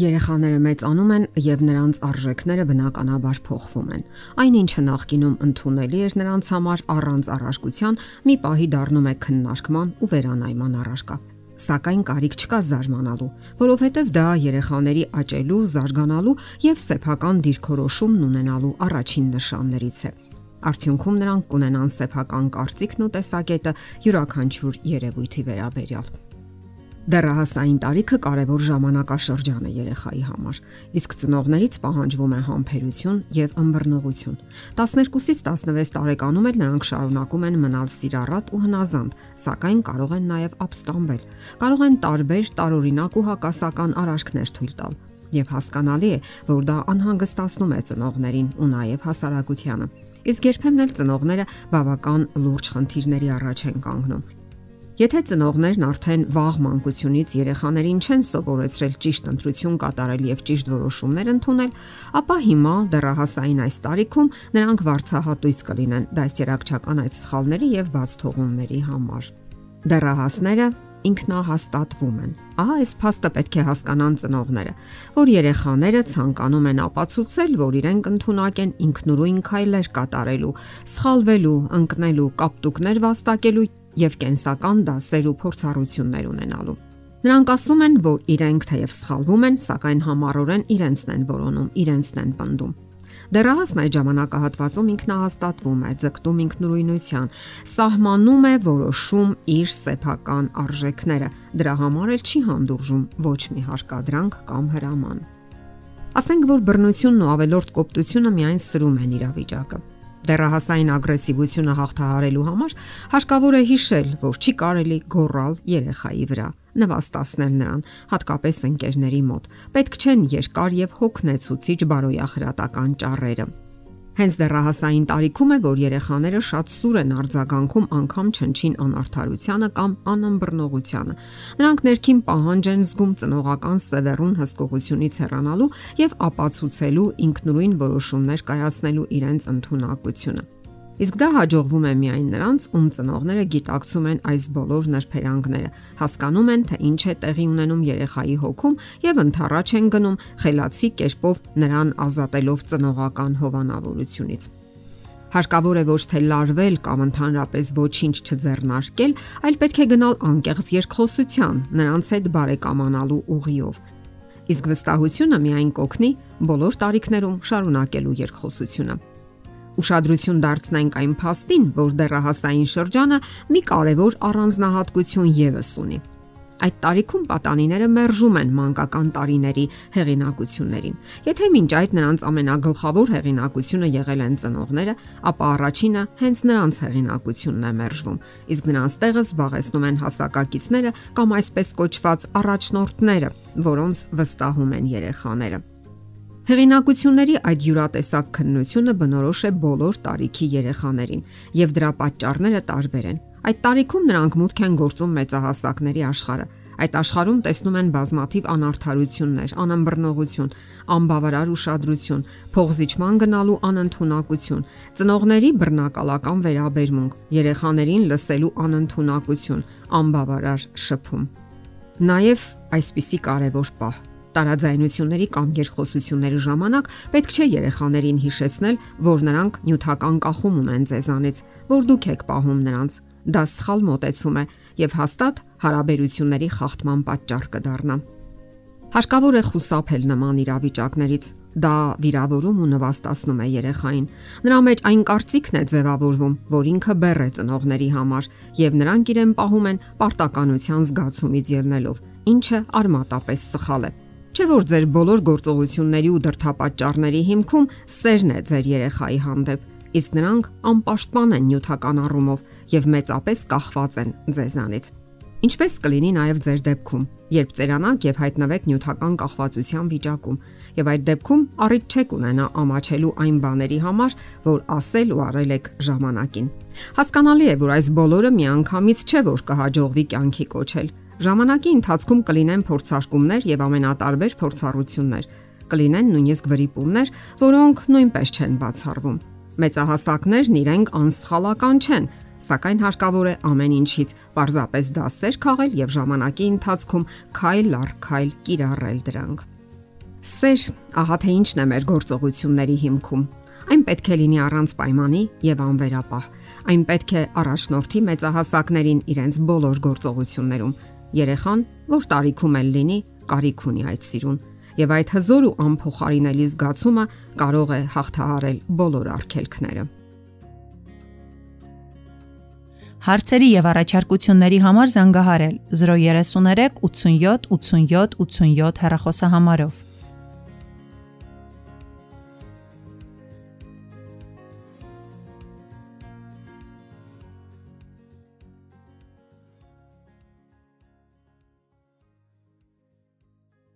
Երեխաները մեծանում են եւ նրանց արժեքները բնականաբար փոխվում են։ Այնինչը նախկինում ընդունելի էր նրանց համար առանց առարկության, մի պահի դառնում է քննարկման ու վերանայման առարկա։ Սակայն կարիք չկա զարմանալու, որովհետև դա երեխաների աճելու, զարգանալու եւ սեփական դիրքորոշումն ունենալու առաջին նշաններից է։ Արդյունքում նրանք կունենան սեփական կարծիքն ու տեսակետը յուրաքանչյուր երևույթի վերաբերյալ։ Դեռահասային տարիքը կարևոր ժամանակաշրջան է երեխայի համար, իսկ ծնողներից պահանջվում է համբերություն եւ ըմբռնողություն։ 12-ից 16 տարեկանում էլ նրանք շարունակում են մնալ սիրառատ ու հնազանդ, սակայն կարող են նաեւ ապստամբել։ Կարող են տարբեր տարօրինակ ու հակասական արարքներ թույլ տալ։ Եվ հասկանալի է, որ դա անհանգստացնում է ծնողներին ու նաեւ հասարակությանը։ Իսկ երբեմն էլ ծնողները բավական լուրջ խնդիրների առաջ են կանգնում Եթե ծնողներն արդեն վաղ մանկությունից երեխաներին չեն սովորեցրել ճիշտ ընտրություն կատարել եւ ճիշտ որոշումներ ընդունել, ապա հիմա դեռահասային այս տարիքում նրանք վարցահատույց կլինեն դասերակցական այդ սխալների եւ բաց թողումների համար։ Դեռահասները ինքնահաստատվում են։ Ահա այս փաստը պետք է հասկանան ծնողները, որ երեխաները ցանկանում են ապացուցել, որ իրենք ընդունակ են ինքնուրույն քայլեր կատարելու, սխալվելու, ընկնելու, կապտուկներ վաստակելու եւ կենսական դասեր ու փորձառություններ ունենալու։ Նրանք ասում են, որ իրենք թեև սխալվում են, սակայն համառորեն իրենցն են որոնում, իրենցն են պնդում։ Դեռահասն այդ ժամանակահատվածում ինքնահաստատվում է, ձգտում ինքնուրույնության, սահմանում է որոշում իր սեփական արժեքները։ Դրա համար էլ չի հանդուրժում ոչ մի հարկադրանք կամ հրաման։ Ասենք որ բռնությունն ու ավելորտ կոպտությունը միայն սրում են իրավիճակը դեռահասային ագրեսիվությունը հաղթահարելու համար հարկավոր է հիշել, որ չի կարելի գոռալ երեխայի վրա, նվաստացնել նրան, հատկապես ընկերների մոտ։ Պետք չեն երկար եւ հոգնեցուցիչ բարոյախրատական ճառերը։ Հենց դեռահասային տարիքում է, որ երեխաները շատ սուր են արձագանքում անգամ չնչին անարթարությանը կամ անըմբռնողությանը։ Նրանք ներքին պահանջ են զգում ծնողական սևեռուն հսկողությունից հեռանալու եւ ապացուցելու ինքնուրույն որոշումներ կայացնելու իրենց ընտունակությունը։ Իսկ դա հաջողվում է միայն նրանց, ում ծնողները գիտակցում են այս բոլոր նրբերանգները, հասկանում են, թե ինչ է տեղի ունենում երեխայի հոգում եւ ընթառաջ են գնում խելացի կերպով նրան ազատելով ծնողական հովանավորությունից։ Հարկավոր է ոչ թե լարվել կամ ընդհանրապես ոչինչ չձեռնարկել, այլ պետք է գնալ անկեղծ երկխոսության, նրանց հետ բարեկամանալու ուղիով։ Իսկ վստահությունը միայն կօգնի բոլոր տարիքներում շարունակելու երկխոսությունը ուշադրություն դարձնենք այն փաստին, որ դեռահասային շրջանը մի կարևոր առանձնահատկություն եւս ունի։ Այդ տարիքում պատանիները մերժում են մանկական տարիների հեղինակություններին։ Եթե մինչ այդ նրանց ամենագլխավոր հեղինակությունը եղել են ծնողները, ապա առաջինը հենց նրանց հեղինակությունն է մերժվում, իսկ նրանց տեղը զբաղեցնում են հասակակիցները կամ այսպես կոչված առաջնորդները, որոնց վստահում են երեխաները։ Հեղինակությունների այդ յուրատեսակ քննությունը բնորոշ է բոլոր տարիքի երեխաներին, եւ դրա պատճառները տարբեր են։ Այդ տարիքում նրանք մուտք են գործում մեծահասակների աշխարհը։ Այդ աշխարհում տեսնում են բազմաթիվ անարթարություններ, անըմբռնողություն, անբավարար ուշադրություն, փողզիչման գնալու անընդունակություն, ծնողների բռնակալական վերաբերմունք, երեխաներին լսելու անընդունակություն, անբավարար շփում։ Նաև այսպիսի կարևոր պահ տարաձայնությունների կամ երկխոսությունների ժամանակ պետք չէ երեխաներին հիշեցնել, որ նրանք նյութական կախում ունեն ձեզանից, որ դուք եք պահում նրանց։ Դա սխալ մոտեցում է եւ հաստատ հարաբերությունների խախտման պատճառ կդառնա։ Հարկավոր է խուսափել նման իրավիճակներից։ Դա վիրավորում ու նվաստացնում է երեխային։ Նրա մեջ այն կարծիքն է ձևավորվում, որ ինքը բեռ է ծնողների համար, եւ նրանք իրեն պահում են պարտականության զգացումից ելնելով, ինչը արմատապես սխալ է։ Չէ որ ձեր բոլոր գործողությունների ու դրթապաճառների հիմքում սերն է ձեր երեխայի հանդեպ, իսկ նրանք անպաշտպան են նյութական առումով եւ մեծապես կախված են ձեզանից։ Ինչպես կլինի նաև ձեր դեպքում, երբ ծերանաք եւ հայտնվեք նյութական կախվածության վիճակում, եւ այդ դեպքում առիթ չեք ունենա ամաչելու այն բաների համար, որ ասել ու արել եք ժամանակին։ Հասկանալի է, որ այս բոլորը միանգամից չէ որ կհաջողվի կյանքի կոչել, Ժամանակի ընթացքում կլինեն փորձարկումներ եւ ամենատարբեր փորձառություններ։ Կլինեն նույնիսկ վրիպումներ, որոնք նույնպես չեն բացառվում։ Մեծահասակներն իրենք անսխալական չեն, սակայն հարկավոր է ամեն ինչից պարզապես դասեր քաղել եւ ժամանակի ընթացքում քայլ առ քայլ կիրառել դրանք։ Սեր, ահա թե ինչն է մեր գործողությունների հիմքում։ Այն պետք է լինի առանց պայմանի եւ անվերապահ։ Այն պետք է առաջնորդի մեծահասակներին իրենց բոլոր գործողություններում։ Երեխան, որ տարիքում էլ լինի, կարիք ունի այդ սիրուն եւ այդ հզոր ու անփոխարինելի զգացումը կարող է հաղթահարել բոլոր արգելքները։ Հարցերի եւ առաջարկությունների համար զանգահարել 033 87 87 87 հեռախոսահամարով։